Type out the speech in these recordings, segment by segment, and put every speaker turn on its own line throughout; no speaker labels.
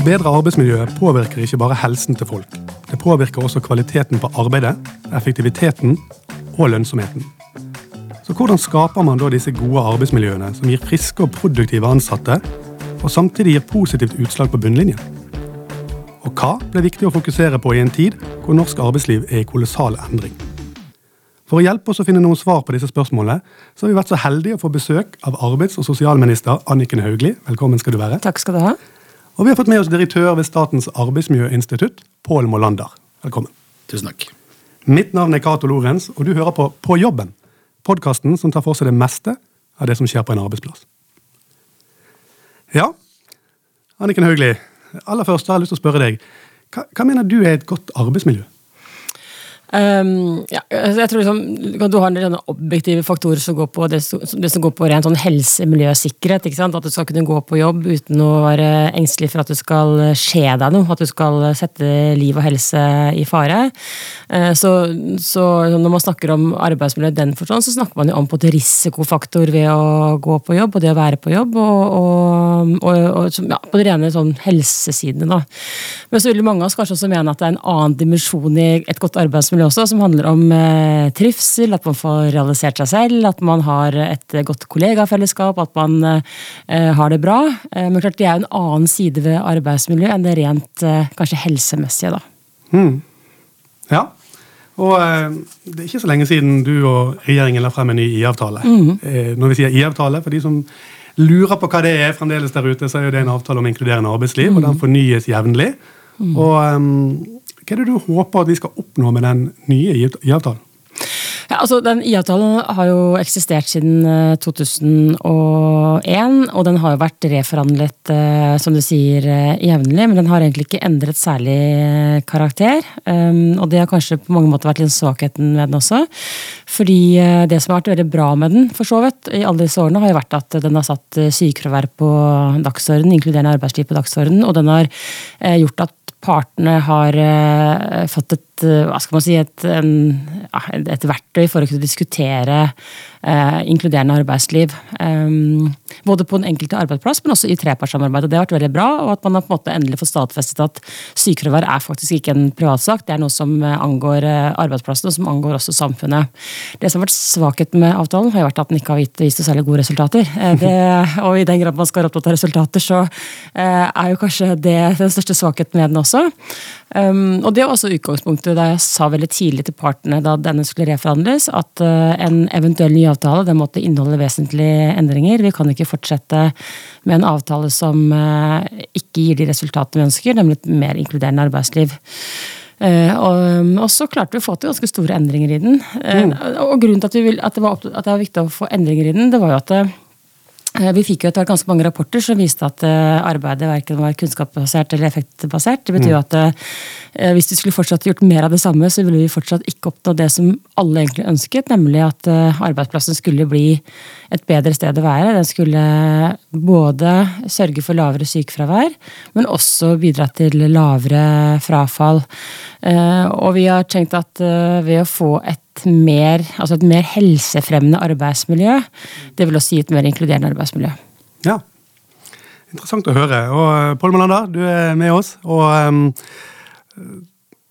Å bedre arbeidsmiljøet påvirker ikke bare helsen til folk. Det påvirker også kvaliteten på arbeidet, effektiviteten og lønnsomheten. Så hvordan skaper man da disse gode arbeidsmiljøene som gir friske og produktive ansatte, og samtidig gir positivt utslag på bunnlinjen? Og hva ble viktig å fokusere på i en tid hvor norsk arbeidsliv er i kolossal endring? For å hjelpe oss å finne noen svar på disse spørsmålene, så har vi vært så heldige å få besøk av arbeids- og sosialminister Anniken Hauglie. Velkommen skal du være.
Takk skal du ha.
Og vi har fått med oss direktør ved Statens arbeidsmiljøinstitutt, Pål Molander. Velkommen.
Tusen takk.
Mitt navn er Cato Lorentz, og du hører på På jobben. Podkasten som tar for seg det meste av det som skjer på en arbeidsplass. Ja, Anniken Hauglie. Aller først har jeg lyst til å spørre deg. Hva, hva mener du er et godt arbeidsmiljø?
Um, ja, altså, jeg tror liksom, Du har en objektive faktorer som går på det, som går på rent sånn helse, miljø og sikkerhet. At du skal kunne gå på jobb uten å være engstelig for at det skal skje deg noe. At du skal sette liv og helse i fare. Uh, så, så, når man snakker om arbeidsmiljø i den forstand, så snakker man jo om på et risikofaktor ved å gå på jobb og det å være på jobb. Og, og, og, og ja, på det rene sånn helsesidene. Men så vil mange av oss kanskje også mene at det er en annen dimensjon i et godt arbeidsmiljø også, som handler om eh, trivsel, at man får realisert seg selv, at man har et godt kollegafellesskap, at man eh, har det bra. Eh, men klart det er jo en annen side ved arbeidsmiljø enn det rent eh, kanskje helsemessige. da.
Mm. Ja, og eh, det er ikke så lenge siden du og regjeringen la frem en ny IA-avtale.
Mm.
Eh, når vi sier IA-avtale, for de som lurer på hva det er fremdeles der ute, så er jo det en avtale om inkluderende arbeidsliv, og den fornyes jevnlig. Og um, hva er det du håper at vi skal oppnå med den nye IA-avtalen?
Ja, altså Den IA-avtalen har jo eksistert siden 2001, og den har jo vært reforhandlet eh, som du sier, eh, jevnlig, men den har egentlig ikke endret særlig eh, karakter. Um, og det har kanskje på mange måter vært litt svakheten med den også. Fordi det som har vært veldig bra med den, for så vidt, i alle disse årene, har jo vært at den har satt sykefravær på dagsorden, inkluderende arbeidsliv på dagsorden, og den har gjort at partene har fått et, uh, hva skal man si, et, en, et, verktøy for å kunne diskutere uh, inkluderende arbeidsliv. Um, både på den enkelte arbeidsplass, men også i trepartssamarbeid. Det har vært veldig bra, og at man har på en måte endelig fått stadfestet at sykefravær er faktisk ikke en privatsak. Det er noe som angår arbeidsplassen, og som angår også samfunnet. Det som har vært svakheten med avtalen, har vært at den ikke har vist særlig gode resultater. Det, og i den grad man skal være opptatt av resultater, så er jo kanskje det den største svakheten med den også. Um, og det var også utgangspunktet da jeg sa veldig tidlig til partene da denne skulle reforhandles, at uh, en eventuell ny avtale den måtte inneholde vesentlige endringer. Vi kan ikke fortsette med en avtale som uh, ikke gir de resultatene vi ønsker, nemlig et mer inkluderende arbeidsliv. Uh, og, så klarte vi å få til ganske store endringer i den. Mm. Og grunnen til at, vil, at, det var, at, det var, viktig å få endringer i den, det var jo at Eh, vi fikk jo etter ganske mange rapporter som viste at eh, arbeidet verken var kunnskapsbasert eller effektbasert. Det betyr jo at eh, hvis vi skulle fortsatt gjort mer av det samme, så ville vi fortsatt ikke oppnå det som alle egentlig ønsket, nemlig at arbeidsplassen skulle bli et bedre sted å være. Den skulle både sørge for lavere sykefravær, men også bidra til lavere frafall. Og vi har tenkt at ved å få et mer, altså et mer helsefremmende arbeidsmiljø. Det vil også gi et mer inkluderende arbeidsmiljø.
Ja, Interessant å høre. Og eh, Pål Melander, du er med oss. og um,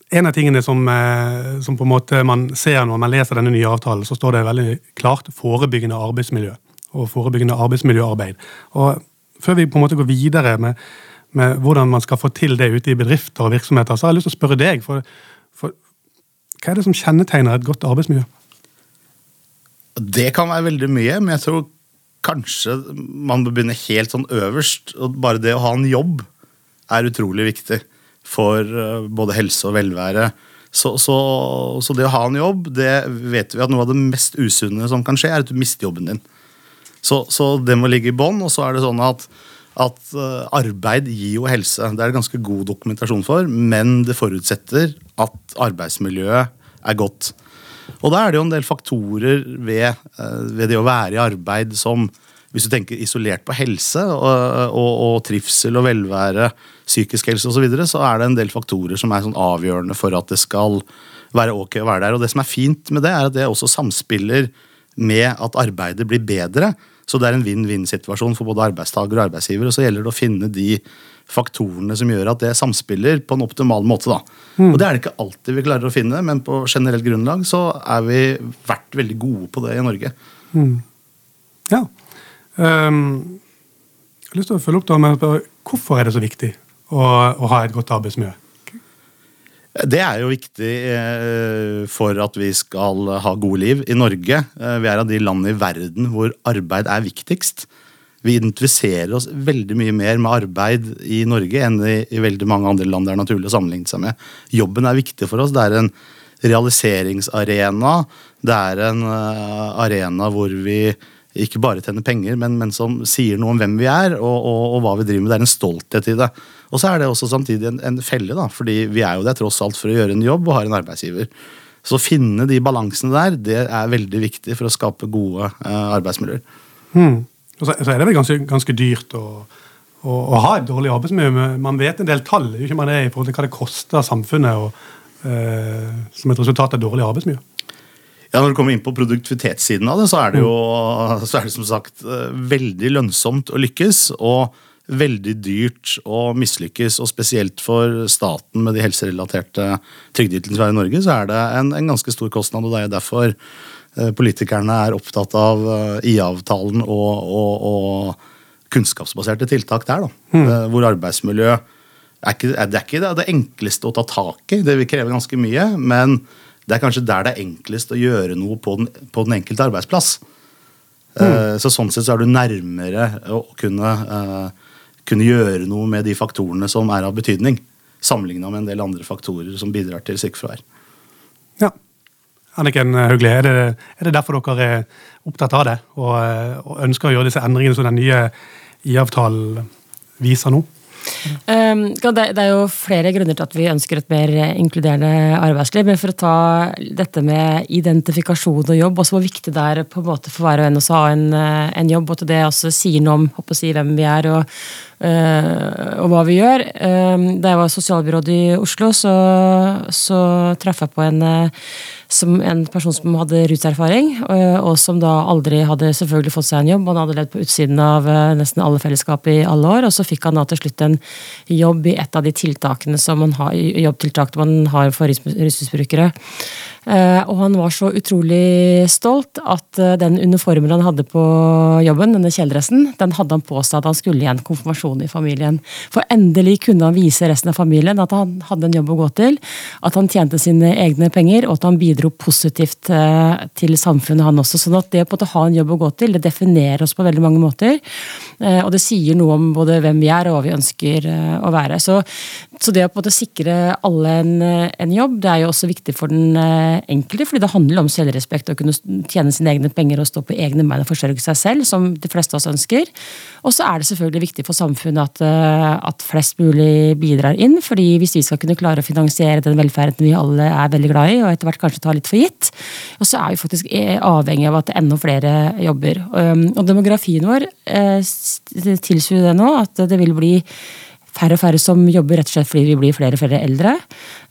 En av tingene som, eh, som, på en måte man ser når man leser denne nye avtalen, så står det veldig klart forebyggende arbeidsmiljø og forebyggende arbeidsmiljøarbeid. Og Før vi på en måte går videre med, med hvordan man skal få til det ute i bedrifter og virksomheter, så har jeg lyst til å spørre deg. for, for hva er det som kjennetegner et godt arbeidsmiljø?
Det kan være veldig mye, men jeg tror kanskje man bør begynne helt sånn øverst. og Bare det å ha en jobb er utrolig viktig for eh, både helse og velvære. Så, så, så, det å ha en jobb, det vet vi at noe av det mest usunne som kan skje, er at du mister jobben din. Så, så det må ligge i bånn. Og så er det sånn at, at eh, arbeid gir jo helse. Det er det ganske god dokumentasjon for, men det forutsetter at arbeidsmiljøet er godt. Og da er det jo en del faktorer ved, eh, ved det å være i arbeid som hvis du tenker isolert på helse og, og, og trivsel og velvære, psykisk helse osv., så, videre, så er det en del faktorer som er sånn avgjørende for at det skal være ok å være der. Og det som er fint med det, er at det også samspiller med at arbeidet blir bedre. Så det er en vinn-vinn-situasjon for både arbeidstaker og arbeidsgiver. Og så gjelder det å finne de faktorene som gjør at det samspiller på en optimal måte. da. Og Det er det ikke alltid vi klarer å finne, men på generelt grunnlag så er vi vært veldig gode på det i Norge.
Ja. Um, jeg har lyst til å følge opp da spørre, Hvorfor er det så viktig å, å ha et godt arbeidsmiljø?
Det er jo viktig eh, for at vi skal ha gode liv i Norge. Eh, vi er av de landene i verden hvor arbeid er viktigst. Vi identifiserer oss veldig mye mer med arbeid i Norge enn i, i veldig mange andre land det er naturlig å sammenligne seg med. Jobben er viktig for oss. Det er en realiseringsarena. Det er en uh, arena hvor vi ikke bare tjener penger, men, men, som sier noe om hvem vi er og, og, og, hva vi driver med. Det er en stolthet i det. Og så er det også samtidig en, en felle, da, fordi vi er jo der tross alt for å gjøre en jobb og har en arbeidsgiver. Så å finne de balansene der, det er veldig viktig for å skape gode eh, arbeidsmiljøer.
Hmm. Og så, så, er det vel ganske, ganske dyrt å, å, å, ha et dårlig arbeidsmiljø. Man vet en del tall ikke man er i forhold til hva det koster samfunnet og, eh, som et resultat av dårlig arbeidsmiljø.
Ja, Når du kommer inn på produktivitetssiden av det, så er det jo så er det som sagt eh, veldig lønnsomt å lykkes. Og veldig dyrt å mislykkes, og spesielt for staten med de helserelaterte trygdeytelsene vi har i Norge, så er det en, en, ganske stor kostnad. og Det er derfor eh, politikerne er opptatt av eh, IA-avtalen og, og, og, kunnskapsbaserte tiltak der. Da, mm. Hvor arbeidsmiljø er ikke, det er ikke det enkleste å ta tak i, det vil kreve ganske mye. men det er kanskje der det er enklest å gjøre noe på den, på den enkelte arbeidsplass. Mm. Uh, så Sånn sett så er du nærmere å kunne, uh, kunne, gjøre noe med de faktorene som er av betydning, sammenligna med en del andre faktorer som bidrar til sykefravær.
Ja. Anniken Hauglie, er er det derfor dere er opptatt av det, og, og ønsker å gjøre disse endringene som den nye IA-avtalen viser nå?
Um, det, er jo flere grunner til at vi ønsker et mer inkluderende arbeidsliv. Men for å ta dette med identifikasjon og jobb, også hvor viktig det er på en måte for hver og en å ha en, eh, en, jobb, og til det også sier noe om håper å si, hvem vi er og, uh, og hva vi gjør. Um, da jeg var sosialbyråd i Oslo, så, så traff jeg på en som en person som hadde ruserfaring, eh, og som da aldri hadde selvfølgelig fått seg en jobb. Han hadde levd på utsiden av eh, nesten alle fellesskap i alle år, og så fikk han da til slutt en jobb i et av de tiltakene som man har, jobbtiltakene man har for rusmisbrukere. Eh, og han var så utrolig stolt at eh, den uniformen han hadde på jobben, denne kjeledressen, den hadde han på seg at han skulle i en konfirmasjon i familien. For endelig kunne han vise resten av familien at han hadde en jobb å gå til, at han tjente sine egne penger, og at han bidro positivt eh, til samfunnet, han også. Sånn at det å ha en jobb å gå til, det definerer oss på veldig mange måter. Og det sier noe om både hvem vi er og hva vi ønsker å være. Så, så det å sikre alle en, en jobb, det er jo også viktig for den enkelte, fordi det handler om selvrespekt, å kunne tjene sine egne penger og stå på egne bein og forsørge seg selv, som de fleste av oss ønsker. Og så er det selvfølgelig viktig for samfunnet at, eh, at, flest mulig bidrar inn, fordi hvis vi skal kunne klare å finansiere den velferden vi alle er veldig glad i, og etter hvert kanskje ta litt for gitt, og så er vi faktisk eh, avhengig av at enda flere jobber. Og demografien vår eh, tilsier det nå, at det vil bli færre og færre som jobber rett og slett fordi vi blir flere og flere eldre.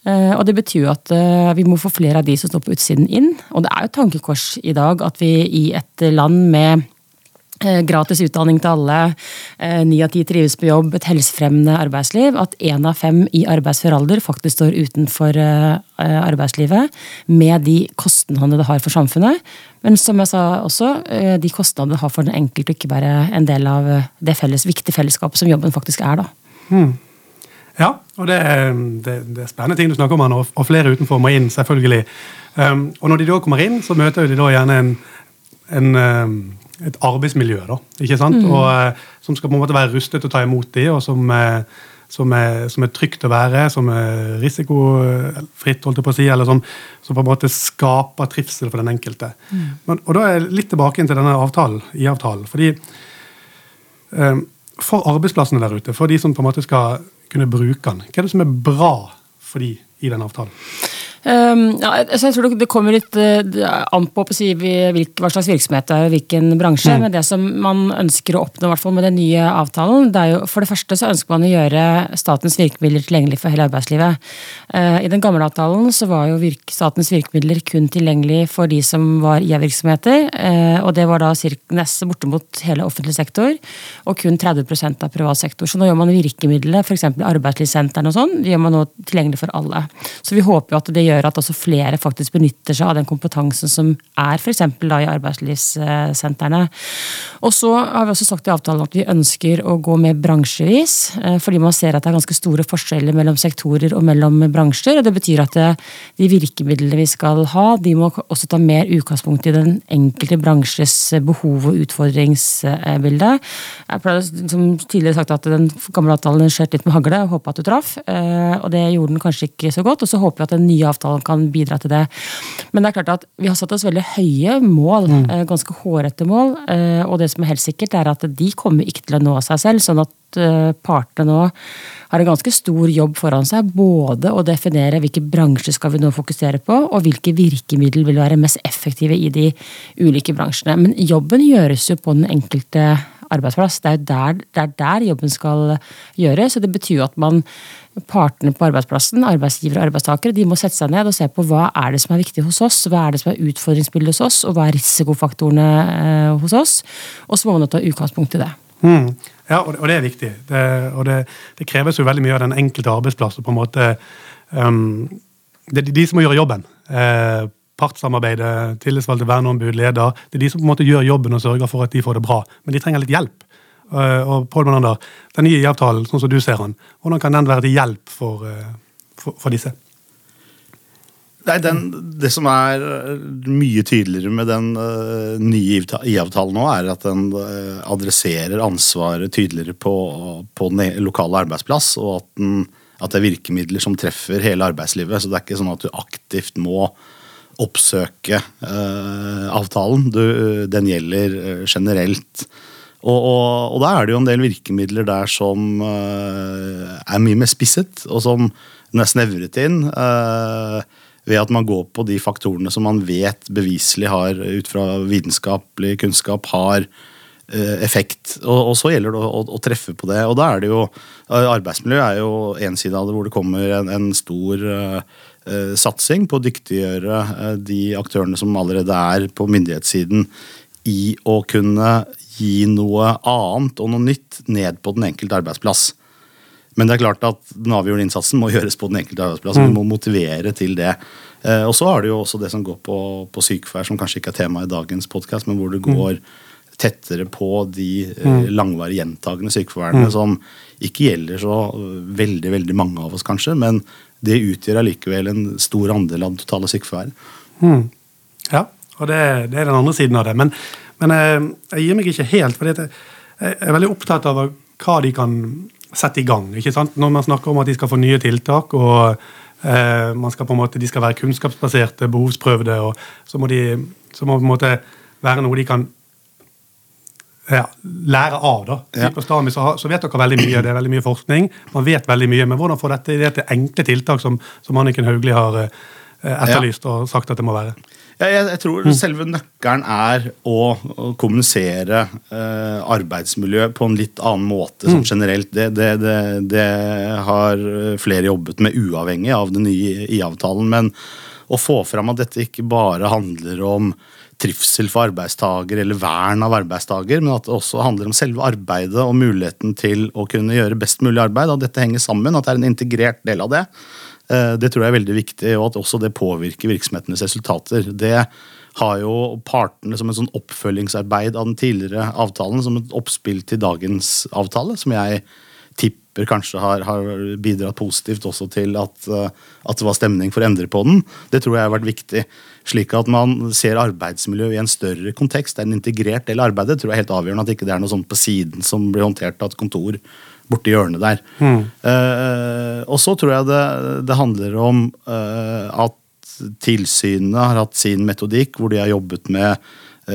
Eh, og det betyr jo at eh, vi må få flere av de som står på utsiden inn. Og det er jo et tankekors i dag at vi i et land med eh, gratis utdanning til alle, ni av ti trives på jobb, et helsefremmende arbeidsliv, at én av fem i arbeidsfør alder faktisk står utenfor arbeidslivet, med de kostnadene det har for samfunnet. Men som jeg sa også, de kostnadene det har for den enkelte, ikke bare en del av det felles, viktige fellesskapet som jobben faktisk er. da.
Hmm. Ja, og det er, det, det er, spennende ting du snakker om, og, og flere utenfor må inn, selvfølgelig. Um, og når de da kommer inn, så møter de da gjerne en, en, um, et arbeidsmiljø, da, ikke sant? Mm. Og, uh, som skal på en måte være rustet til å ta imot dem, og som, uh, som, er, som, er, trygt å være, som er risikofritt, holdt jeg på å si, eller som, som, på en måte skaper trivsel for den enkelte. Mm. Men, og da er jeg litt tilbake til denne avtalen, i-avtalen. fordi um, for arbeidsplassene der ute, for de som på en måte skal kunne bruke den, hva er det som er bra for de i den avtalen?
Um, ja, altså jeg tror det kommer litt uh, an på, på si, hva slags virksomhet det er hvilken bransje. Mm. Men det som man ønsker å oppnå fall med den nye avtalen, det er jo for det første så ønsker man å gjøre statens virkemidler tilgjengelig for hele arbeidslivet. Uh, I den gamle avtalen så var jo virk, statens virkemidler kun tilgjengelig for de som var IA-virksomheter. Uh, og det var da nesten bortimot hele offentlig sektor, og kun 30% av privat sektor. Så nå gjør man virkemidlene, f.eks. arbeidslivssentrene og sånn, gjør man nå tilgjengelig for alle. Så vi håper jo at det gjør at også flere faktisk benytter seg av den kompetansen som er f.eks. i arbeidslivssentrene. Og så har vi også sagt i avtalen at vi ønsker å gå mer bransjevis, eh, fordi man ser at det er ganske store forskjeller mellom sektorer og mellom bransjer. og Det betyr at eh, de virkemidlene vi skal ha, de må også ta mer utgangspunkt i den enkelte bransjes behov og utfordringsbilde. Jeg pleier som tidligere sagt at den gamle avtalen skjøt litt med hagle, håpa at du traff. Eh, og det gjorde den kanskje ikke så godt. Og så håper vi at den nye avtalen kan bidra til det. Men det er klart at vi har satt oss veldig høye mål, mm. Eh, ganske hårete mål. Eh, og det som er helt sikkert, er at de kommer ikke til å nå seg selv. sånn at eh, partene nå har en ganske stor jobb foran seg. Både å definere hvilke bransjer skal vi nå fokusere på, og hvilke virkemidler vil være mest effektive i de ulike bransjene. Men jobben gjøres jo på den enkelte arbeidsplass. Det er, der, det er der jobben skal gjøres. og Det betyr jo at man, partene på arbeidsplassen, arbeidsgivere og arbeidstakere, de må sette seg ned og se på hva er det som er viktig hos oss, hva er det som er utfordringsbildet hos oss, og hva er risikofaktorene eh, hos oss. Og så må man ta utgangspunkt i det.
Mm. Ja, og det, og det, er viktig. Det, og det, det, kreves jo veldig mye av den enkelte arbeidsplass. på en måte um, Det er de som må gjøre jobben. Eh, partssamarbeidet, tillitsvalgte, verneombud, leder. Det er de som på en måte gjør jobben og sørger for at de får det bra. Men de trenger litt hjelp. Eh, og Pål Menander, den nye avtalen, sånn som du ser den, hvordan kan den være til hjelp for, eh, for, for disse?
Nei, den, Det som er mye tydeligere med den uh, nye IA-avtalen nå, er at den uh, adresserer ansvaret tydeligere på, på den e-, lokale arbeidsplass, og at, den, at, det er virkemidler som treffer hele arbeidslivet. Så det er ikke sånn at du aktivt må oppsøke uh, avtalen. Du, den gjelder generelt. Og, og, og, da er det jo en del virkemidler der som uh, er mye mer spisset, og som den er snevret inn. Uh, ved at man går på de faktorene som man vet beviselig har, ut fra vitenskapelig kunnskap, har uh, effekt. Og, og, så gjelder det å, å, å, treffe på det. Og da er det jo Arbeidsmiljø er jo en side av det hvor det kommer en, en stor satsing på å dyktiggjøre de aktørene som allerede er på myndighetssiden i å kunne gi noe annet og noe nytt ned på den enkelte arbeidsplass. Men det er klart at den avgjørende innsatsen må gjøres på den enkelte arbeidsplass. Mm. Vi må motivere til det. Eh, og så har det jo også det som går på, på sykefravær, som kanskje ikke er tema i dagens podkast, men hvor det mm. går tettere på de eh, mm. langvarige gjentagende sykefraværene mm. som ikke gjelder så veldig veldig mange av oss, kanskje, men det utgjør allikevel en stor andel av det totale sykefraværet.
Mm. Ja, og det, det, er den andre siden av det. Men men jeg, eh, jeg gir meg ikke helt, for jeg er veldig opptatt av hva de kan sette i gang. ikke sant? Når man snakker om at de skal få nye tiltak, og eh, man skal på en måte, de skal være kunnskapsbaserte, behovsprøvde, og så må, de, så må på en måte være noe de kan ja, lære av. da. Ja. Så, så, vet dere veldig mye, det er veldig mye forskning. Man vet veldig mye, Men hvordan få dette det til enkle tiltak som, som Anniken Hauglie har eh, etterlyst og sagt at det må være?
Jeg, jeg, tror mm. selve nøkkelen er å, å kommunisere eh, arbeidsmiljø på en litt annen måte mm. generelt. Det, det, det, det, har flere jobbet med uavhengig av den nye IA-avtalen. Men å få fram at dette ikke bare handler om trivsel for arbeidstaker eller vern av arbeidstaker, men at det også handler om selve arbeidet og muligheten til å kunne gjøre best mulig arbeid. At dette henger sammen, at det er en integrert del av det. Eh, det tror jeg er veldig viktig, og at også det påvirker virksomhetenes resultater. Det har jo partene som en sånn oppfølgingsarbeid av den tidligere avtalen, som et oppspill til dagens avtale, som jeg tipper kanskje har, har bidratt positivt også til at, eh, at, det var stemning for å endre på den. Det tror jeg har vært viktig. Slik at man ser arbeidsmiljø i en større kontekst. Det er en integrert del av arbeidet. Det tror jeg er helt avgjørende At ikke det er noe sånt på siden som blir håndtert av et kontor borti hjørnet der. Mm. Uh, og så tror jeg det, det handler om uh, at tilsynene har hatt sin metodikk, hvor de har jobbet med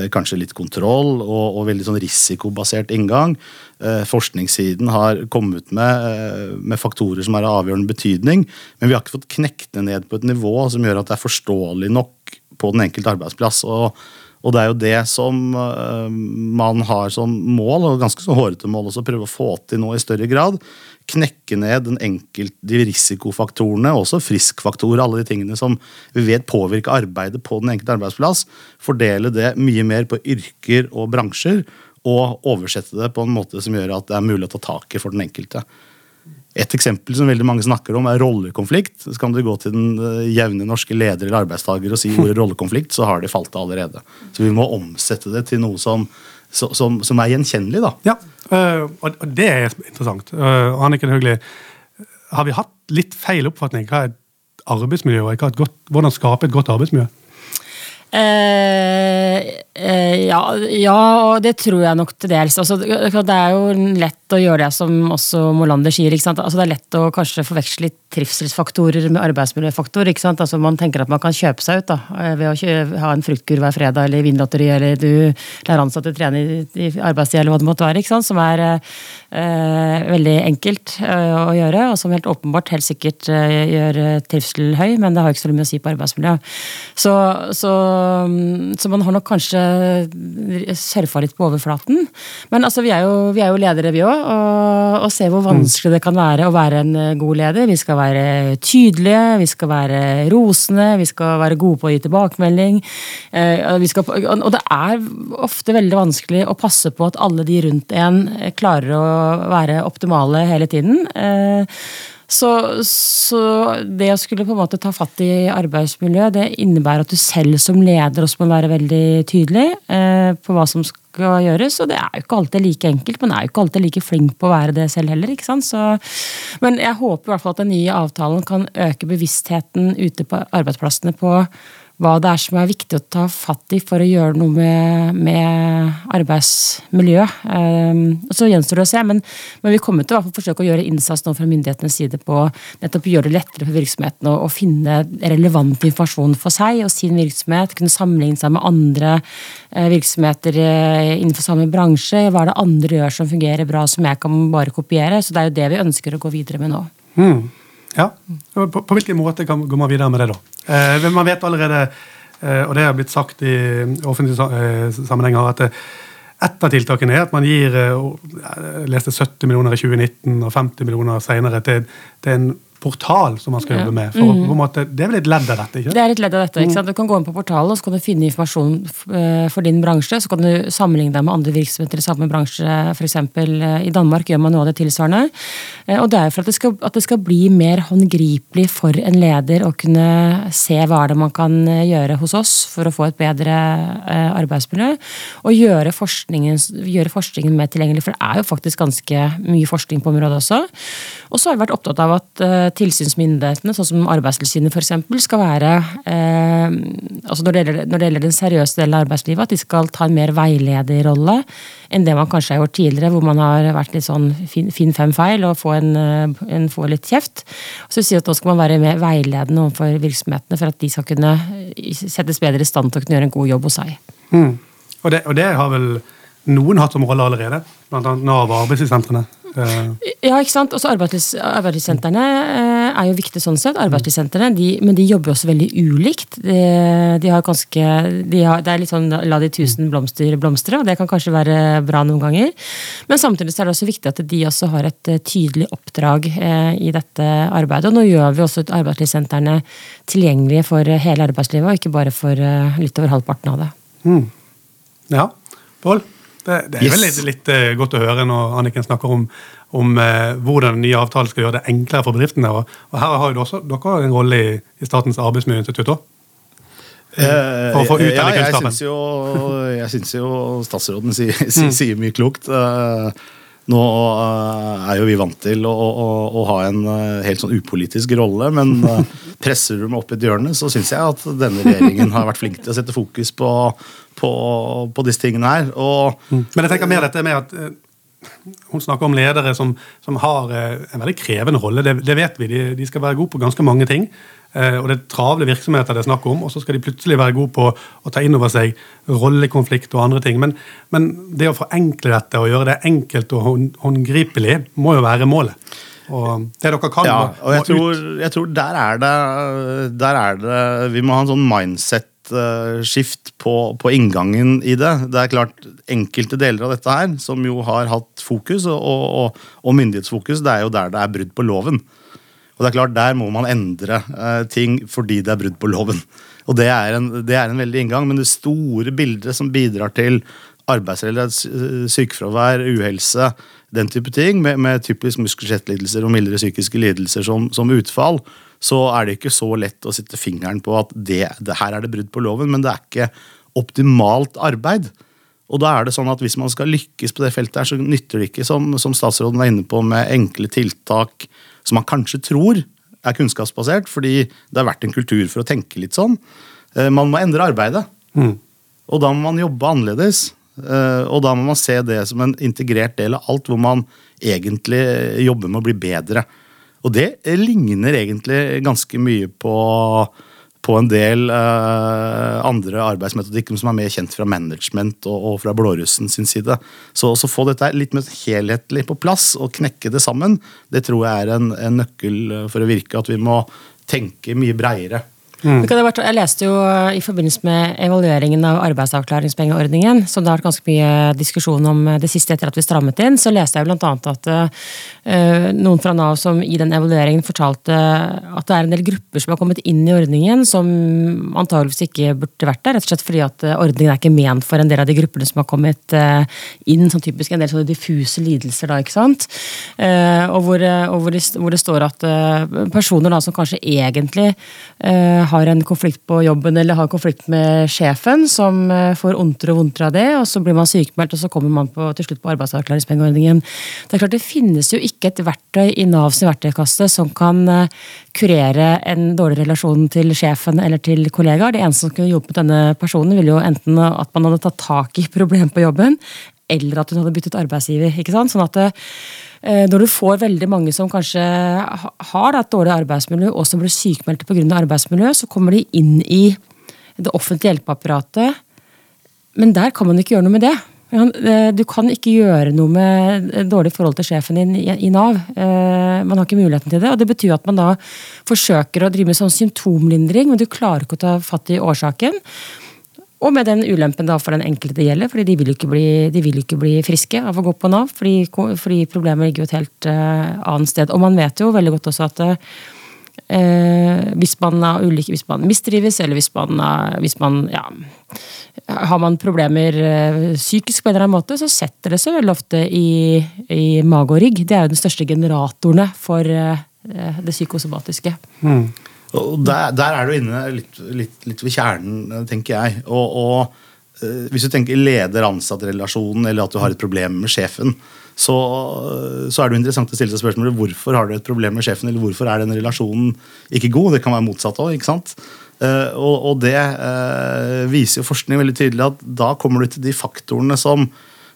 kanskje litt kontroll og, og veldig sånn risikobasert inngang. Eh, forskningssiden har kommet med, eh, med faktorer som er av avgjørende betydning, men vi har ikke fått knekt det ned på et nivå som gjør at det er forståelig nok på den enkelte arbeidsplass. og og det er jo det som uh, man har som mål, og ganske så hårete mål også, å prøve å få til nå i større grad. Knekke ned den enkelte, de risikofaktorene, også friskfaktorer, alle de tingene som vi vet påvirker arbeidet på den enkelte arbeidsplass. Fordele det mye mer på yrker og bransjer, og oversette det på en måte som gjør at det er mulig å ta tak i for den enkelte. Et eksempel som veldig mange snakker om, er rollekonflikt. Så kan du gå til den eh, jevne norske leder eller arbeidstaker og si ordet rollekonflikt, så har de falt av allerede. Så vi må omsette det til noe som, som, som er gjenkjennelig. da.
Ja, øh, og det er interessant. Uh, Anniken Hauglie, har vi hatt litt feil oppfatning? Hva er arbeidsmiljø, og hvordan skape et godt arbeidsmiljø?
Eh, eh, ja, ja, det tror jeg nok til dels. Altså, det er jo lett å gjøre det som også Molander sier. Altså, det er lett å kanskje forveksle trivselsfaktorer med arbeidsmiljøfaktor. Altså, man tenker at man kan kjøpe seg ut da, eh, ved å ha en fruktkur hver fredag eller vinlotteri, eller du lærer ansatte å trene i, i arbeidstid eller hva det måtte være. Som er eh, veldig enkelt eh, å gjøre, og som helt åpenbart helt sikkert eh, gjør trivsel høy, men det har ikke så mye å si på arbeidsmiljø. Så, så så, man har nok kanskje surfa litt på overflaten. Men altså, vi, er jo, vi er jo ledere, vi òg, og, og ser hvor vanskelig det kan være å være en eh, god leder. Vi skal være tydelige, vi skal være rosende, vi skal være gode på å gi tilbakemelding. Eh, skal, og det er ofte veldig vanskelig å passe på at alle de rundt en klarer å være optimale hele tiden. Så, så, det å skulle på en måte ta fatt i arbeidsmiljø, det innebærer at du selv som leder også må være veldig tydelig eh, på hva som skal gjøres. Og det er jo ikke alltid like enkelt. men er jo ikke alltid like flink på å være det selv heller. ikke sant? Så, men jeg håper i hvert fall at den nye avtalen kan øke bevisstheten ute på arbeidsplassene på hva det er som er viktig å ta fatt i for å gjøre noe med, med arbeidsmiljø. Um, så gjenstår det å se, men, men vi kommer til å forsøke å gjøre innsats nå fra myndighetenes side på nettopp gjøre det lettere for virksomheten å, finne relevant informasjon for seg og sin virksomhet. Kunne sammenligne seg med andre uh, virksomheter uh, innenfor samme bransje. Hva er det andre gjør som fungerer bra, som jeg kan bare kopiere? Så det er jo det vi ønsker å gå videre med nå.
Mm. Ja, på, på hvilken måte går man videre med det, da? Eh, man vet allerede, eh, og det har blitt sagt i offentlige eh, sammenhenger, at et av tiltakene er at man gir jeg leste 70 millioner i 2019 og 50 millioner senere til, til en portal som man skal jobbe med. For, mm. måte, det er vel et ledd av dette? ikke?
Det er et ledd av dette. ikke sant? Du kan gå inn på portalen og så kan du finne informasjon eh, for din bransje. Så kan du sammenligne deg med andre virksomheter i samme bransje. F.eks. eksempel i Danmark gjør man noe av det tilsvarende. Eh, og det er for at det, skal, at det skal bli mer håndgripelig for en leder å kunne se hva er det man kan gjøre hos oss for å få et bedre arbeidsmiljø. Og gjøre forskningen, gjøre forskningen mer tilgjengelig, for det er jo faktisk ganske mye forskning på området også. Og så har vi vært opptatt av at tilsynsmyndighetene, sånn som Arbeidstilsynet f.eks., skal være eh, altså når det, gjelder, når det, gjelder, den seriøse delen av arbeidslivet, at de skal ta en mer veilederrolle enn det man kanskje har gjort tidligere, hvor man har vært litt sånn finn fem feil og få, en, eh, en, få litt kjeft. Så vi sier at Nå skal man være mer veiledende overfor virksomhetene for at de skal kunne settes bedre i stand til å kunne gjøre en god jobb hos seg.
Mm. Og, det, og det har vel noen hatt som rolle allerede, bl.a. Nav og arbeidslivssentrene.
Ja, ikke sant. Også Arbeidslivssentrene eh, er jo viktige sånn sett. Arbeidslivssentrene, de, Men de jobber også veldig ulikt. De, de har ganske, de har, det er litt sånn la de tusen blomster blomstre, og det kan kanskje være bra noen ganger. Men samtidig er det også viktig at de også har et eh, tydelig oppdrag eh, i dette arbeidet. Og nå gjør vi også arbeidslivssentrene tilgjengelige for hele arbeidslivet, og ikke bare for litt over halvparten av det.
Mm. Ja. Pål? Det, det er yes. vel litt, litt, uh, godt å høre når Anniken snakker om, om uh, hvordan den nye avtalen skal gjøre det enklere for bedriftene. Og, og her har jo også dere en rolle i, i Statens arbeidsmiljøinstitutt òg.
For å få ut ja, jeg syns jo, jo statsråden sier, sier, sier mye klokt. Uh, nå uh, er jo vi vant til å, å, å ha en uh, helt sånn upolitisk rolle, men uh, presser du meg opp i et hjørne, så syns jeg at denne regjeringen har vært flink til å sette fokus på, på, på disse tingene her. Og,
mm. Men jeg tenker mer dette med at hun snakker om ledere som, som har eh, en veldig krevende rolle. Det, det vet vi. De, de, skal være gode på ganske mange ting. Eh, og det er travle virksomheter det er snakk om. Og så skal de plutselig være gode på å ta inn over seg rollekonflikt og andre ting. Men, men det å forenkle dette og gjøre det enkelt og håndgripelig må jo være målet. Og det dere kan
ja, og jeg tror, jeg tror der, er det, der er det Vi må ha en sånn mindset skift på, på, inngangen i det. Det er klart, Enkelte deler av dette her, som jo har hatt fokus, og, og, og myndighetsfokus, det er jo der det er brudd på loven. Og det er klart, Der må man endre eh, ting fordi det er brudd på loven. Og det er, en, det er en veldig inngang, men det store bildet som bidrar til arbeidsrelatert sykefravær, uhelse, den type ting, med, med typisk muskel- og mildere psykiske lidelser som, som utfall, så er det ikke så lett å sette fingeren på at det, det her er det brudd på loven, men det er ikke optimalt arbeid. Og da er det sånn at Hvis man skal lykkes på det feltet, her, så nytter det ikke, som, som statsråden var inne på, med enkle tiltak som man kanskje tror er kunnskapsbasert, fordi det har vært en kultur for å tenke litt sånn. Eh, man må endre arbeidet. Mm. Og da må man jobbe annerledes. Eh, og da må man se det som en integrert del av alt, hvor man egentlig jobber med å bli bedre. Og det ligner egentlig ganske mye på, på en del uh, andre arbeidsmetodikker som er mer kjent fra management og, og fra blårussen sin side. Så å få dette litt mer helhetlig på plass og knekke det sammen, det tror jeg er en, en nøkkel for å virke. At vi må tenke mye breiere.
Mm. Jeg leste jo i forbindelse med evalueringen av arbeidsavklaringspengeordningen, som det har vært ganske mye diskusjon om det siste etter at vi strammet inn, så leste jeg bl.a. at uh, noen fra Nav som i den evalueringen fortalte at det er en del grupper som har kommet inn i ordningen som antageligvis ikke burde vært der, rett og slett fordi at eh, ordningen er ikke ment for en del av de gruppene som har kommet uh, inn, sånn typisk en del sånne diffuse lidelser da, ikke sant. Uh, og hvor, og hvor, det, hvor, det, står at personer da som kanskje egentlig har en konflikt på jobben eller har konflikt med sjefen, som eh, får ondtere og vondtere av det, og så blir man sykemeldt, og så kommer man på, til slutt på arbeidsavklaringspengeordningen. Det er klart det finnes jo ikke et verktøy i Navs verktøykasse som kan eh, kurere en dårlig relasjon til sjefen eller til kollegaer. Det eneste som kunne hjulpet denne personen, ville jo enten at man hadde tatt tak i problemet på jobben, eller at hun hadde byttet arbeidsgiver. ikke sant? Sånn at det, Eh, når du får veldig mange som kanskje har et dårlig arbeidsmiljø, og som blir sykmeldte pga. arbeidsmiljø, så kommer de inn i det offentlige hjelpeapparatet. Men der kan man ikke gjøre noe med det. Eh, du kan ikke gjøre noe med dårlig forhold til sjefen din i Nav. Eh, man har ikke muligheten til det. og Det betyr at man da forsøker å drive med sånn symptomlindring, men du klarer ikke å ta fatt i årsaken. Og med den ulempen da for den enkelte det gjelder, fordi de vil ikke bli, vil ikke bli friske av å gå på Nav. Fordi, fordi problemet ligger jo et helt uh, annet sted. Og man vet jo veldig godt også at uh, hvis, man er ulike, hvis man mistrives, eller hvis man, uh, hvis man ja, har man problemer psykisk på en eller annen måte, så setter det seg veldig ofte i, i mage og rygg. Det er jo den største generatorene for det psykosomatiske. Mm.
Og der, der, er du inne litt, litt, litt, ved kjernen, tenker jeg. Og, og uh, Hvis du tenker leder-ansatt-relasjonen, eller at du har et problem med sjefen, så, så, er det interessant å stille seg spørsmålet hvorfor har du et problem med sjefen, eller hvorfor er den relasjonen ikke god. Det kan være motsatt òg. Uh, og, og det uh, viser jo forskning veldig tydelig at da kommer du til de faktorene som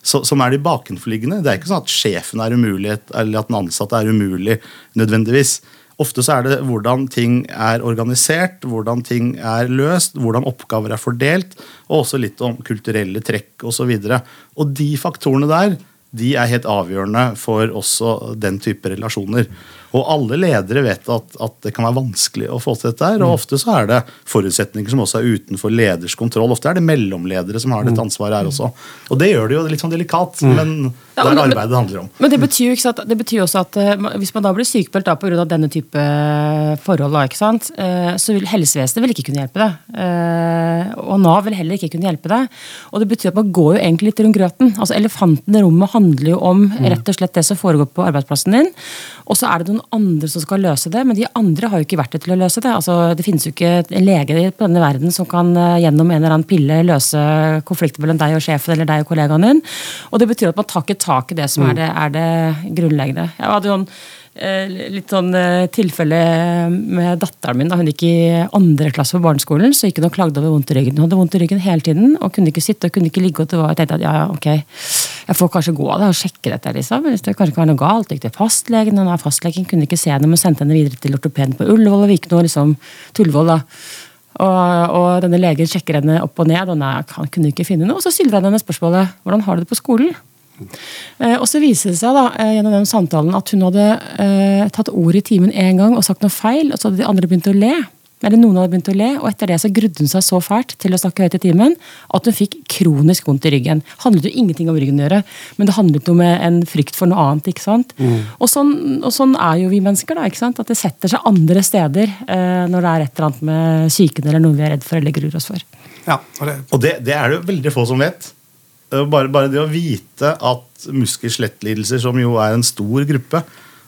som er de bakenforliggende. Det er ikke sånn at sjefen er umulig, eller at den ansatte er umulig nødvendigvis. Ofte så er det hvordan ting er organisert, hvordan ting er løst, hvordan oppgaver er fordelt, og også litt om kulturelle trekk osv. Og, så og de faktorene der de er helt avgjørende for også den type relasjoner. Og alle ledere vet at, at, det kan være vanskelig å få til dette. her, og mm. Ofte så er det forutsetninger som også er utenfor leders kontroll. Ofte er det mellomledere som har dette mm. ansvaret her også. Og det gjør det jo litt sånn delikat, mm. men det er arbeidet det handler om.
Men det betyr, jo sant, det betyr også at uh, hvis man da blir sykemeldt pga. denne type forhold, da, ikke sant? Uh, så vil helsevesenet vil ikke kunne hjelpe deg. Og Nav vil heller ikke kunne hjelpe deg. Og det betyr at man går jo egentlig litt rundt grøten. Altså Elefanten i rommet handler jo om rett og slett det som foregår på arbeidsplassen din. Og så er det noen andre som skal løse det, men de andre har jo ikke verktøy til å løse det. Altså, det finnes jo ikke en lege på denne verden som kan eh, gjennom en eller annen pille løse konflikter mellom deg og sjefen eller deg og kollegaen din. Og det betyr at man tar ikke tak i det som mm. er, det, er det grunnleggende. Jeg hadde jo en litt sånn eh, tilfelle med datteren min. Da hun gikk i andre klasse på barneskolen, så gikk hun og klagde over vondt i ryggen. Hun hadde vondt i ryggen hele tiden og kunne ikke sitte og kunne ikke ligge. og det Jeg tenkte at ja, ok, jeg får kanskje gå av det og sjekke dette. liksom. Hvis det kanskje ikke var noe galt, gikk til fastlegen. og Fastlegen kunne ikke se henne, men sendte henne videre til ortopeden på Ullevål og gikk nå, liksom Tullevål. da. Og, og, denne legen sjekker henne opp og ned, og nei, han kunne ikke finne noe. Og så stiller han henne spørsmålet hvordan har du det på skolen. Eh, og så viser det seg da, eh, gjennom den samtalen at hun hadde eh, tatt ordet i timen én gang og sagt noe feil, og så hadde de andre begynt å le. Eller noen hadde begynt å le, og etter det så grudde hun seg så fælt til å snakke høyt i timen at hun fikk kronisk vondt i ryggen. Det handlet jo ingenting om ryggen å gjøre, men det handlet om en frykt for noe annet. ikke sant? Mm. Og, sånn, og, sånn, er jo vi mennesker, da. ikke sant? At det setter seg andre steder eh, når det er et eller annet med psyken eller noe vi er redd for eller gruer oss for.
Ja, og det, og det, det er det jo veldig få som vet. Bare, bare det å vite at muskel-skjelettlidelser, som jo er en stor gruppe,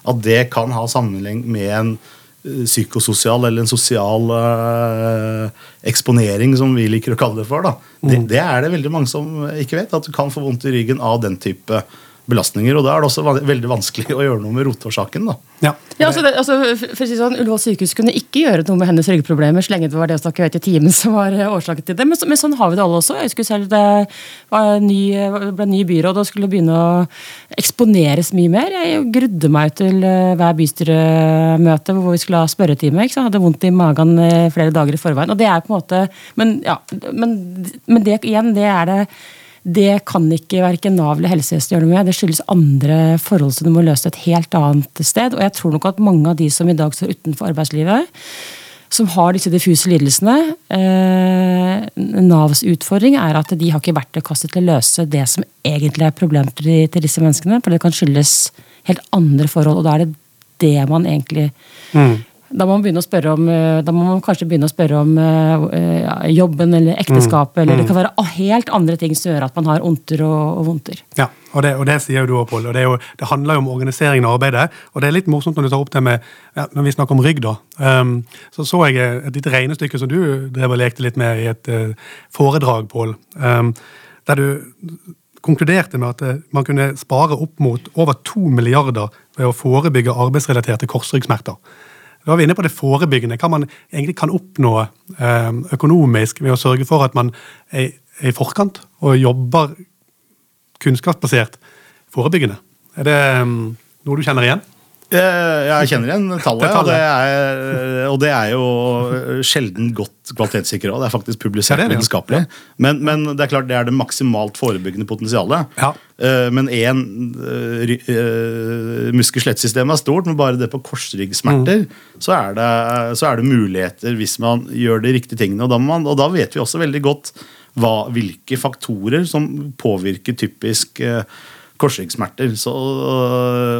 at det kan ha sammenheng med en Eh, psykososial eller en sosial øh, eksponering, som vi liker å kalle det for. Da. Det, mm. det, er det veldig mange som ikke vet. At du kan få vondt i ryggen av den type belastninger. Og da er det også veldig vanskelig å gjøre noe med rotårsaken. da.
Ja, ja altså, altså, for å si sånn, Ullevål sykehus kunne ikke gjøre noe med hennes ryggproblemer så lenge det var det å snakke høyt i timen som var eh, årsaken til det. Men, men, sånn har vi det alle også. Jeg husker selv Det var ny, ble ny byråd og skulle begynne å eksponeres mye mer. Jeg grudde meg til eh, hver bystyremøte hvor vi skulle ha spørretime. Ikke? sant? hadde vondt i magen eh, flere dager i forveien. og det er på en måte, Men, ja, men, men det igjen, det er det det kan ikke verken Nav eller helsevesenet gjøre noe med. Det skyldes andre forhold som du må løse et helt annet sted. Og jeg tror nok at mange av de som i dag står utenfor arbeidslivet, som har disse diffuse lidelsene eh, Navs utfordring er at de har ikke verktøykasse til å løse det som egentlig er problemet til, til, disse menneskene. For det kan skyldes helt andre forhold, og da er det det man egentlig mm. Da må, om, eh, da må man kanskje begynne å spørre om uh, ja, jobben eller ekteskapet. Mm. Eller det mm. kan være helt andre ting som gjør at man har ondter og, og vondter.
Ja, og det, og det, sier du òg, Pål. Det, jo, det handler jo om organiseringen av arbeidet. Og det er litt morsomt når du tar opp det med ja, Når vi snakker om rygg, da. Um, så så jeg et lite regnestykke som du drev og lekte litt med i et uh, foredrag, Pål. Um, der du konkluderte med at man kunne spare opp mot over to milliarder ved å forebygge arbeidsrelaterte korsryggsmerter. Da er vi inne på det forebyggende. Hva man egentlig kan oppnå eh, økonomisk ved å sørge for at man er i forkant og jobber kunnskapsbasert forebyggende. Er det mm, noe du kjenner igjen?
Jeg kjenner igjen tallet, og det, er, og det er jo sjelden godt kvalitetssikra. Det er faktisk publisert vitenskapelig. Men, men, det er klart det er det maksimalt forebyggende potensialet. Ja. Eh, men én uh, uh, muskel-skjelettsystem er stort, men bare det på korsryggsmerter, mm. så, er det, så, er det, muligheter hvis man gjør de riktige tingene. Og da, man, og da vet vi også veldig godt hva, hvilke faktorer som påvirker typisk uh, korsryggsmerter.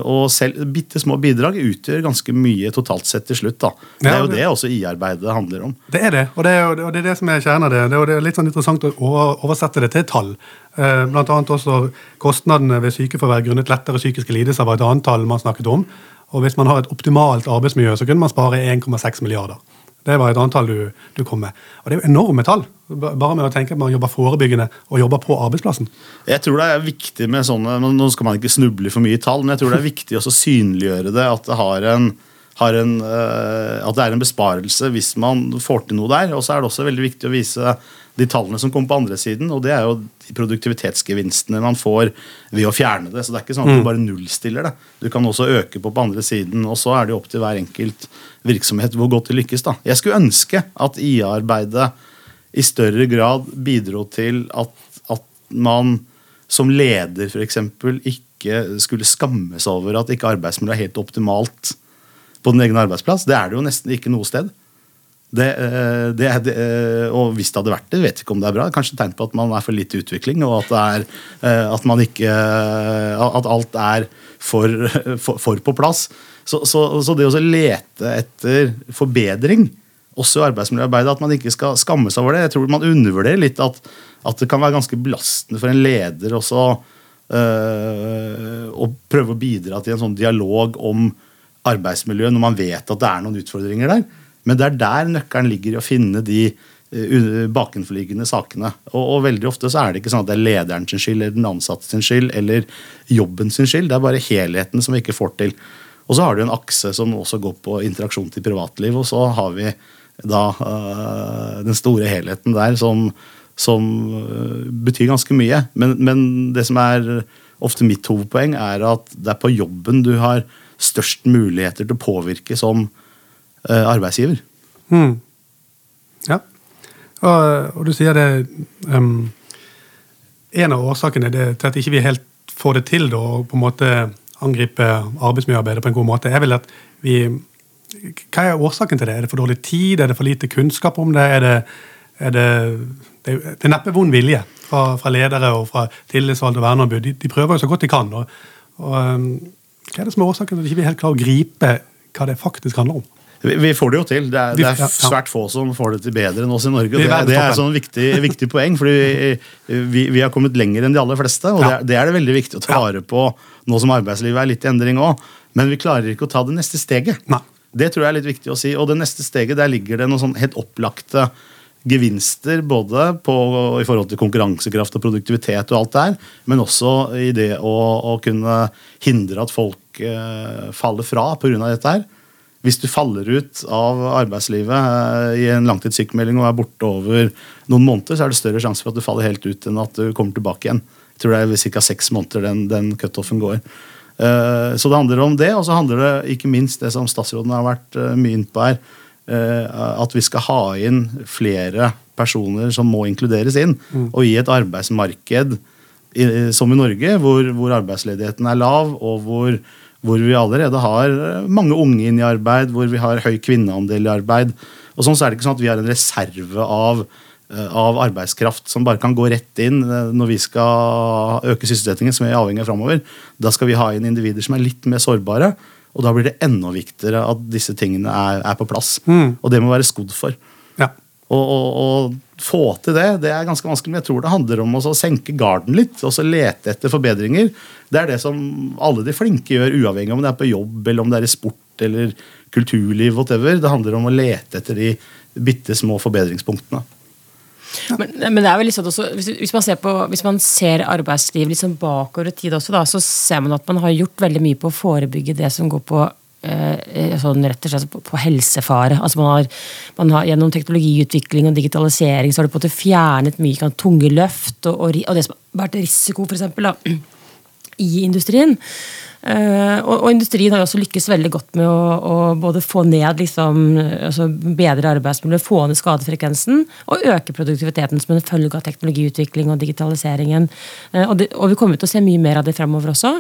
Og selv bitte små bidrag utgjør ganske mye totalt sett til slutt. da. Det er jo det også IA-arbeidet handler om.
Det er det, og det er, og det, er det som er kjernen av det. Det er litt sånn interessant å oversette det til tall. Eh, blant annet også kostnadene ved sykefravær grunnet lettere psykiske lidelser var et annet tall man snakket om. Og hvis man har et optimalt arbeidsmiljø, så kunne man spare 1,6 milliarder. Det var et antall du, du, kom med. Og Det er jo enorme tall. Bare med å tenke at man jobber forebyggende og jobber på arbeidsplassen.
Jeg tror det er viktig med sånne, Nå skal man ikke snuble for mye i tall, men jeg tror det er viktig å synliggjøre det. At det, har en, en, uh, at det er en besparelse hvis man får til noe der. Og så er det også veldig viktig å vise de tallene som kommer på andre siden, og det er jo de produktivitetsgevinstene man får ved å fjerne det. Så det er ikke sånn at du mm. bare nullstiller det. Du kan også øke på på andre siden, og så er det jo opp til hver enkelt virksomhet hvor godt det lykkes. da. Jeg skulle ønske at IA-arbeidet i større grad bidro til at, at man som leder f.eks. ikke skulle skamme seg over at ikke arbeidsmiljøet er helt optimalt på den egne arbeidsplass. Det er det jo nesten ikke noe sted. Det, eh, det, det, eh, og hvis det hadde vært det, vet ikke om det er bra. Kanskje tegn på at man er for litt i utvikling, og at, er, eh, at, ikke, at alt er for, for, for på plass. Så, så, så, det å lete etter forbedring, også i arbeidsmiljøarbeidet, at man ikke skal skamme seg over det Jeg tror man undervurderer litt at, at det kan være ganske belastende for en leder også øh, å prøve å bidra til en sånn dialog om arbeidsmiljø når man vet at det er noen utfordringer der. Men det er der nøkkelen ligger i å finne de uh, bakenforliggende sakene. Og, og, veldig ofte så er det ikke sånn at det er lederen sin skyld eller den ansatte sin skyld eller jobben sin skyld. Det er bare helheten som vi ikke får til. Og så har du en akse som også går på interaksjon til privatliv, og så har vi da øh, den store helheten der som, som øh, betyr ganske mye. Men, men, det som er ofte mitt hovedpoeng, er at det er på jobben du har størst muligheter til å påvirke som uh, arbeidsgiver.
Mm. Ja. Og, og, du sier det um, En av årsakene til at ikke vi helt får det til da, på en måte angripe arbeidsmiljøarbeidet på en god måte, er vel at vi hva er årsaken til det? Er det for dårlig tid? Er det for lite kunnskap om det? Er det, er det, det, det er neppe vond vilje fra, fra, ledere og fra tillitsvalgte og verneombud. De, de, prøver jo så godt de kan. Og, og, um, hva er det som er årsaken til at vi ikke helt klarer å gripe hva det faktisk handler om?
Vi, vi får det jo til. Det er, det er, svært få som får det til bedre enn oss i Norge. Det, det er et sånn viktig, viktig, poeng, fordi vi, vi, har kommet lenger enn de aller fleste. og det, er det veldig viktig å ta vare på nå som arbeidslivet er litt i endring òg. Men vi klarer ikke å ta det neste steget.
Nei.
Det tror jeg er litt viktig å si. Og det neste steget, der ligger det noen sånn helt opplagte gevinster både på, i forhold til konkurransekraft og produktivitet, og alt der, men også i det å, å kunne hindre at folk eh, faller fra pga. dette. her. Hvis du faller ut av arbeidslivet eh, i en langtidssykmelding og er borte over noen måneder, så er det større sjanse for at du faller helt ut enn at du kommer tilbake igjen. Jeg tror det er ca. seks måneder den, den cutoffen går. Eh, så det handler om det, og så handler det ikke minst det som statsråden har vært mye inne på her, at vi skal ha inn flere personer som må inkluderes inn. Mm. Og i et arbeidsmarked som i Norge, hvor, hvor arbeidsledigheten er lav, og hvor, hvor, vi allerede har mange unge inn i arbeid, hvor vi har høy kvinneandel i arbeid. Og sånn så er det ikke sånn at vi har en reserve av Eh, av arbeidskraft som bare kan gå rett inn eh, når vi skal øke sysselsettingen, som vi er avhengig av framover. Da skal vi ha inn individer som er litt mer sårbare. Og da blir det enda viktigere at disse tingene er, er på plass. Mm. Og det må være skodd for.
Ja.
Og, få til det det er ganske vanskelig, men jeg tror det handler om å senke garden litt og så lete etter forbedringer. Det er det som alle de flinke gjør, uavhengig om det er på jobb eller om det er i sport eller kulturliv. whatever. Det handler om å lete etter de bitte små forbedringspunktene.
Men, men, det er vel liksom også, hvis, hvis, man på, hvis, man ser arbeidsliv liksom bakover i tid også, da, så ser man at man har gjort veldig mye på å forebygge det som går på sånn rett og slett på, på helsefare. Altså man har, man har, gjennom teknologiutvikling og digitalisering så har du på en måte fjernet mye kan, tunge løft og, og, og, det som har vært risiko for eksempel, da, i industrien. Uh, og, og, industrien har jo også lykkes veldig godt med å, å både få ned liksom, altså bedre arbeidsmiljø, få ned skadefrekvensen og øke produktiviteten som en følge av teknologiutvikling og digitaliseringen. Uh, og, det, og, vi kommer til å se mye mer av det fremover også.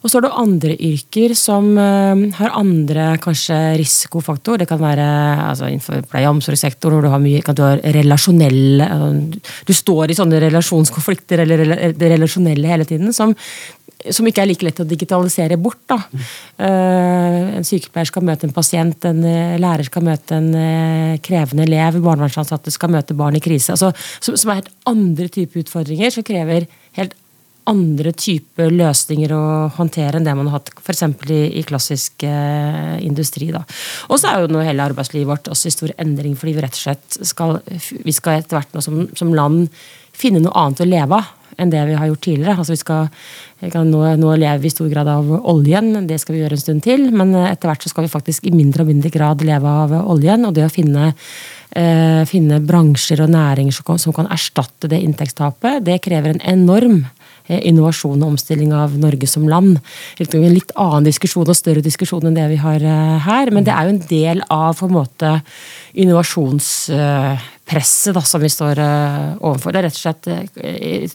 Og så er det andre yrker som uh, har andre kanskje risikofaktor. Det kan være altså, innenfor pleie- og omsorgssektoren hvor du har mye kan du ha relasjonelle Du står i sånne relasjonskonflikter eller det relasjonelle hele tiden som som ikke er like lett å digitalisere bort. Da. Uh, en sykepleier skal møte en pasient, en uh, lærer skal møte en uh, krevende elev, barnevernsansatte skal møte barn i krise. Altså, som, er helt andre typer utfordringer, som krever helt andre typer løsninger å håndtere enn det man har hatt f.eks. I, i klassisk industri. Og så er jo nå hele arbeidslivet vårt også i stor endring, fordi vi rett og slett skal, vi skal etter hvert nå som, som land finne noe annet å leve av enn det vi har gjort tidligere. Altså vi skal, nå, nå, lever vi i stor grad av oljen, det skal vi gjøre en stund til. Men etter hvert så skal vi faktisk i mindre og mindre grad leve av oljen. Og det å finne, eh, finne bransjer og næringer som kan, som kan erstatte det inntektstapet, det krever en enorm Eh, innovasjon og omstilling av Norge som land. En litt annen diskusjon og større diskusjon enn det vi har eh, her. Men det er jo en del av på en måte innovasjonspresset da, som vi står uh, overfor. Det er rett og slett I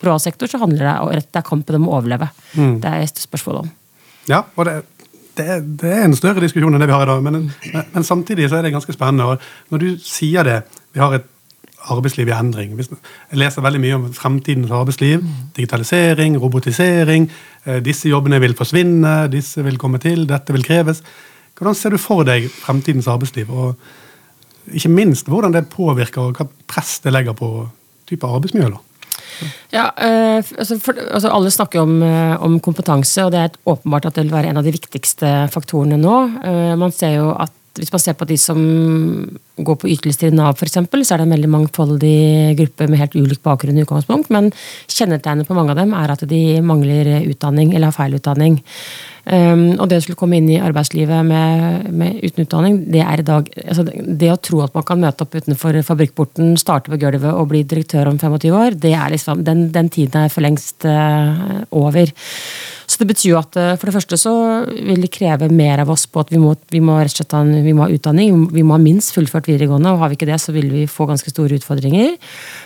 privat sektor så handler det om det er kampen om å overleve. Mm. Det er et spørsmål om.
Ja, og det, det, er, det, er en større diskusjon enn det vi har i dag. Men, men, men samtidig så er det ganske spennende. Og når du sier det, vi har et arbeidsliv i endring. Jeg leser veldig mye om fremtidens arbeidsliv. Digitalisering, robotisering. Eh, disse jobbene vil forsvinne, disse vil komme til, dette vil kreves. Hvordan ser du for deg fremtidens arbeidsliv? Og ikke minst hvordan det påvirker, og hva press det legger på type arbeidsmiljø? da?
Ja, øh, altså, for, altså Alle snakker om, øh, om, kompetanse, og det er åpenbart at det vil være en av de viktigste faktorene nå. Uh, man ser jo at Hvis man ser på de som går på ytelser i Nav f.eks., så er det en veldig mangfoldig gruppe med helt ulik bakgrunn i utgangspunkt, men kjennetegnet på mange av dem er at de mangler utdanning eller har feil utdanning. Um, og det å skulle komme inn i arbeidslivet med, med, uten utdanning, det er i dag altså Det å tro at man kan møte opp utenfor fabrikkporten, starte på gulvet og bli direktør om 25 år, det er liksom, den, den tiden er for lengst uh, over. Så det betyr jo at uh, for det første så vil det kreve mer av oss på at vi må, vi må rett og slett ha, vi må ha utdanning. Vi må ha minst fullført videregående, og har vi ikke det, så vil vi få ganske store utfordringer.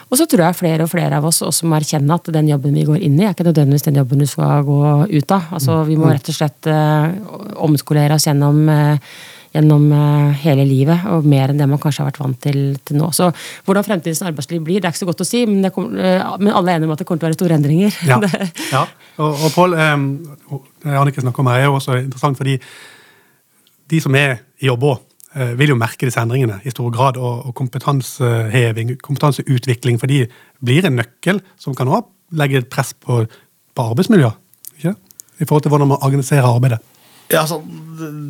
Og så tror jeg flere og flere av oss også må erkjenne at den jobben vi går inn i, er ikke nødvendigvis den jobben du skal gå ut av. Altså, vi må rett og slett eh, omskolere oss gjennom, uh, gjennom uh, hele livet, og mer enn det man kanskje har vært vant til, til nå. Så hvordan fremtidens arbeidsliv blir, det er ikke så godt å si, men, kom, men alle er enige om at det kommer til å være store endringer.
Ja, ja. og, og Pål, eh, Annike snakker om her, er jo også interessant fordi de som er i jobb òg, Eh, vil jo merke disse endringene i stor grad. Og, og kompetanseheving, kompetanseutvikling for de blir en nøkkel som kan også legge press på, på arbeidsmiljøet. I forhold til hvordan man organiserer arbeidet.
Ja, altså,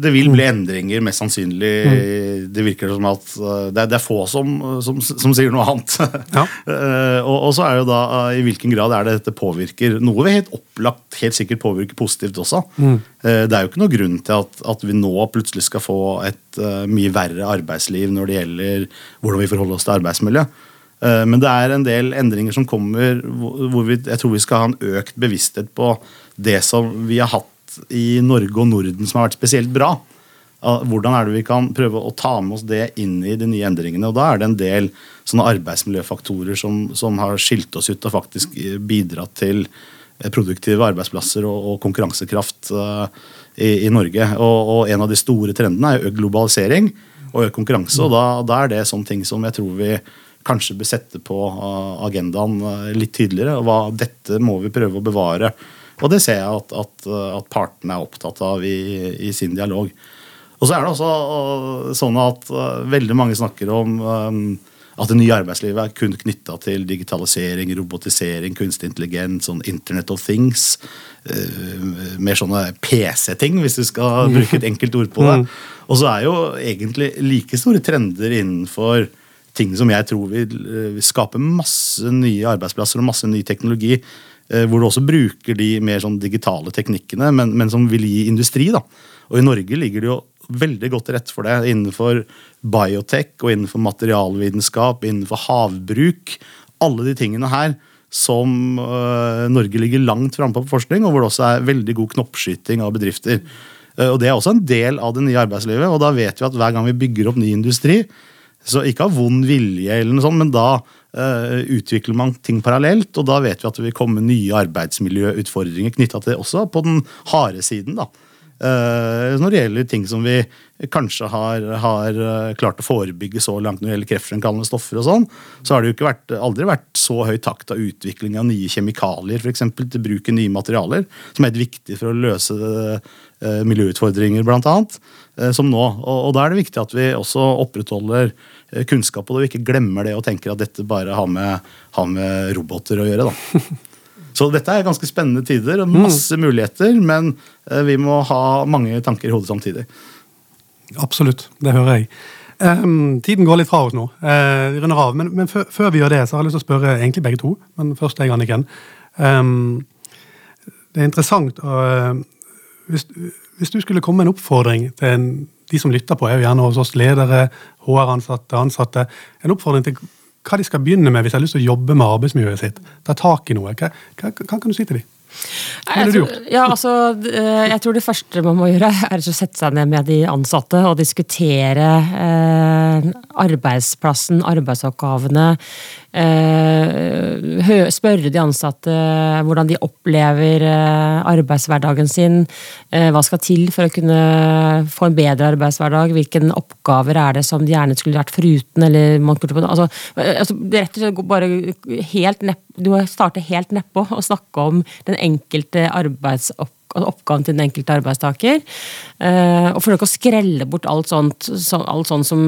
Det vil bli endringer, mest sannsynlig. Mm. Det virker som at uh, det er, det er få som, som, som, sier noe annet. Ja. uh, og, og, så er det jo da uh, i hvilken grad er det dette påvirker Noe vi helt opplagt helt sikkert påvirker positivt også. Mm. det er jo ikke noe grunn til at, at, vi nå plutselig skal få et mye verre arbeidsliv når det gjelder hvordan vi forholder oss til arbeidsmiljø. Men det er en del endringer som kommer hvor vi, jeg tror vi skal ha en økt bevissthet på det som vi har hatt i Norge og Norden som har vært spesielt bra. Hvordan er det vi kan prøve å ta med oss det inn i de nye endringene? og Da er det en del sånne arbeidsmiljøfaktorer som, som har skilt oss ut og faktisk bidratt til produktive arbeidsplasser og, og konkurransekraft uh, i, i, Norge. Og, og, En av de store trendene er globalisering og økt konkurranse. og da, da, er det sånne ting som jeg tror vi kanskje bør sette på agendaen litt tydeligere. og hva Dette må vi prøve å bevare og det ser jeg at, at, at partene er opptatt av i, i, sin dialog. Og så er det også uh, sånn at uh, veldig mange snakker om um, at det nye arbeidslivet er kun knytta til digitalisering, robotisering, kunstig intelligens, sånn Internet of Things. Uh, mer sånne PC-ting, hvis du skal mm. bruke et enkelt ord på det. Mm. Og så er jo egentlig like store trender innenfor ting som jeg tror vil, skape masse nye arbeidsplasser og masse ny teknologi Eh, hvor du også bruker de mer sånn digitale teknikkene, men, men, som vil gi industri. da. Og I Norge ligger det jo veldig godt til rette for det innenfor biotech og innenfor materialvitenskap, innenfor havbruk. Alle de tingene her som uh, Norge ligger langt framme på forskning, og hvor det også er veldig god knoppskyting av bedrifter. Uh, og Det er også en del av det nye arbeidslivet, og da vet vi at hver gang vi bygger opp ny industri, så ikke av vond vilje, eller noe sånt, men da utvikler man ting parallelt. Og da vet vi at det vil komme nye arbeidsmiljøutfordringer knytta til det også, på den harde siden. da. Uh, når det gjelder ting som vi kanskje har, har uh, klart å forebygge så langt når det gjelder kreftfremkallende stoffer, og sånn, så har det jo ikke vært, aldri vært så høy takt av utvikling av nye kjemikalier for eksempel, til bruk i nye materialer, som er helt viktig for å løse uh, miljøutfordringer, annet, som nå. Og, og, da er det viktig at vi også opprettholder kunnskap og ikke glemmer det og tenker at dette bare har med, har med roboter å gjøre. da. Så dette er ganske spennende tider og mm. masse mm. muligheter, men eh, vi må ha mange tanker i hodet samtidig.
Absolutt, det hører jeg. Um, tiden går litt fra oss nå. Uh, runder av. Men, men før, før, vi gjør det, så har jeg lyst til å spørre egentlig begge to. Men først deg, Anniken. Um, det er interessant uh, hvis, hvis, du skulle komme med en oppfordring til en, de som lytter på, er jo gjerne hos oss ledere, HR-ansatte, ansatte, en oppfordring til hva de skal begynne med hvis de har lyst til å jobbe med arbeidsmiljøet sitt. Ta tak i noe. Hva, hva, hva kan du si til dem?
Hva ville du gjort? Ja, altså, eh, jeg tror det første man må gjøre, er å sette seg ned med de ansatte og diskutere eh, arbeidsplassen, arbeidsoppgavene. Eh, spørre de ansatte hvordan de opplever eh, arbeidshverdagen sin. Eh, hva skal til for å kunne få en bedre arbeidshverdag? Hvilke oppgaver er det som de gjerne skulle vært foruten? eller man kunne, altså, altså, Rett og slett bare helt nepp, Du må starte helt nedpå og snakke om den enkelte arbeidsoppgaven oppgaven til den enkelte arbeidstaker. Uh, og forsøke å skrelle bort alt sånt, så, alt sånt som,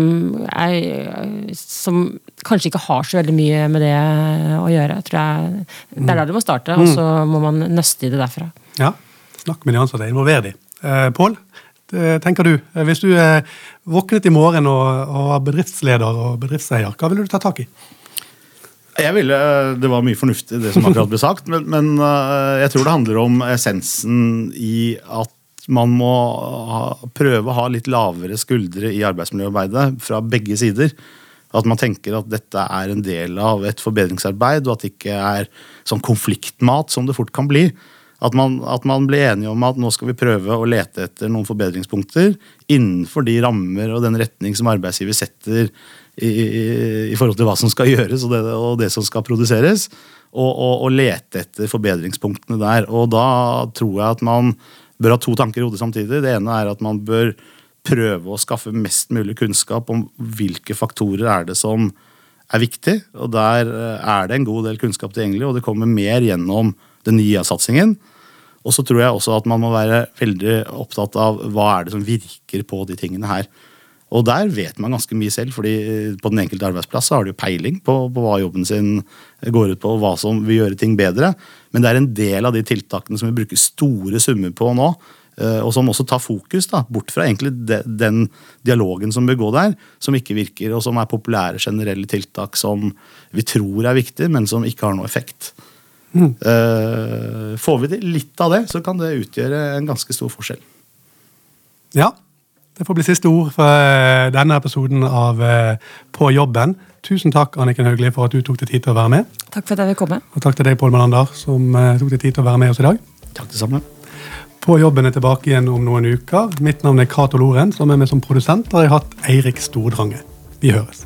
er, som kanskje ikke har så veldig mye med det å gjøre. tror jeg. Det er der du må starte, og så må man nøste i det derfra.
Ja, Snakk med de ansatte, involver de. Uh, Pål, tenker du. Hvis du eh, våknet i morgen og, og var bedriftsleder og bedriftseier, hva ville du ta tak i?
Jeg ville, Det var mye fornuftig, det som akkurat ble sagt, men, men eh, jeg tror det handler om essensen i at man må ha, prøve å ha litt lavere skuldre i arbeidsmiljøarbeidet fra begge sider. At man tenker at dette er en del av et forbedringsarbeid, og at det ikke er sånn konfliktmat som det fort kan bli. At man, at man, blir enige om at nå skal vi prøve å lete etter noen forbedringspunkter innenfor de rammer og den retning som arbeidsgiver setter i, i, forhold til hva som skal gjøres og det, og det som skal produseres. Og, og, og, lete etter forbedringspunktene der. Og da tror jeg at man bør ha to tanker i hodet samtidig. Det ene er at man bør prøve å skaffe mest mulig kunnskap om hvilke faktorer er det som er viktig. Og der eh, er det en god del kunnskap tilgjengelig, og det kommer mer gjennom den nye IA-satsingen. Og så tror jeg også at man må være veldig opptatt av hva er det som virker på de tingene her. Og der vet man ganske mye selv, fordi på den enkelte arbeidsplass har du peiling på, på, hva jobben sin går ut på, og hva som vil gjøre ting bedre. Men det er en del av de tiltakene som vi bruker store summer på nå, eh, og som også tar fokus da, bort fra egentlig den dialogen som bør gå der, som ikke virker, og som er populære generelle tiltak som vi tror er viktige, men som ikke har noe effekt. Mm. Får vi til litt av det, så kan det utgjøre en ganske stor forskjell.
Ja, det får bli siste ord for eh, denne episoden av eh, På jobben. Tusen takk Anniken Hauglie, for at du tok deg tid til å være med.
Takk for at jeg vil komme.
Og takk til deg, Pål Melander, som eh, tok deg tid til å være med oss i dag.
Takk det samme.
På jobben er tilbake igjen om noen uker. Mitt navn er Cato Lorentz, og med meg som produsent. har jeg hatt Eirik Stordrange. Vi høres.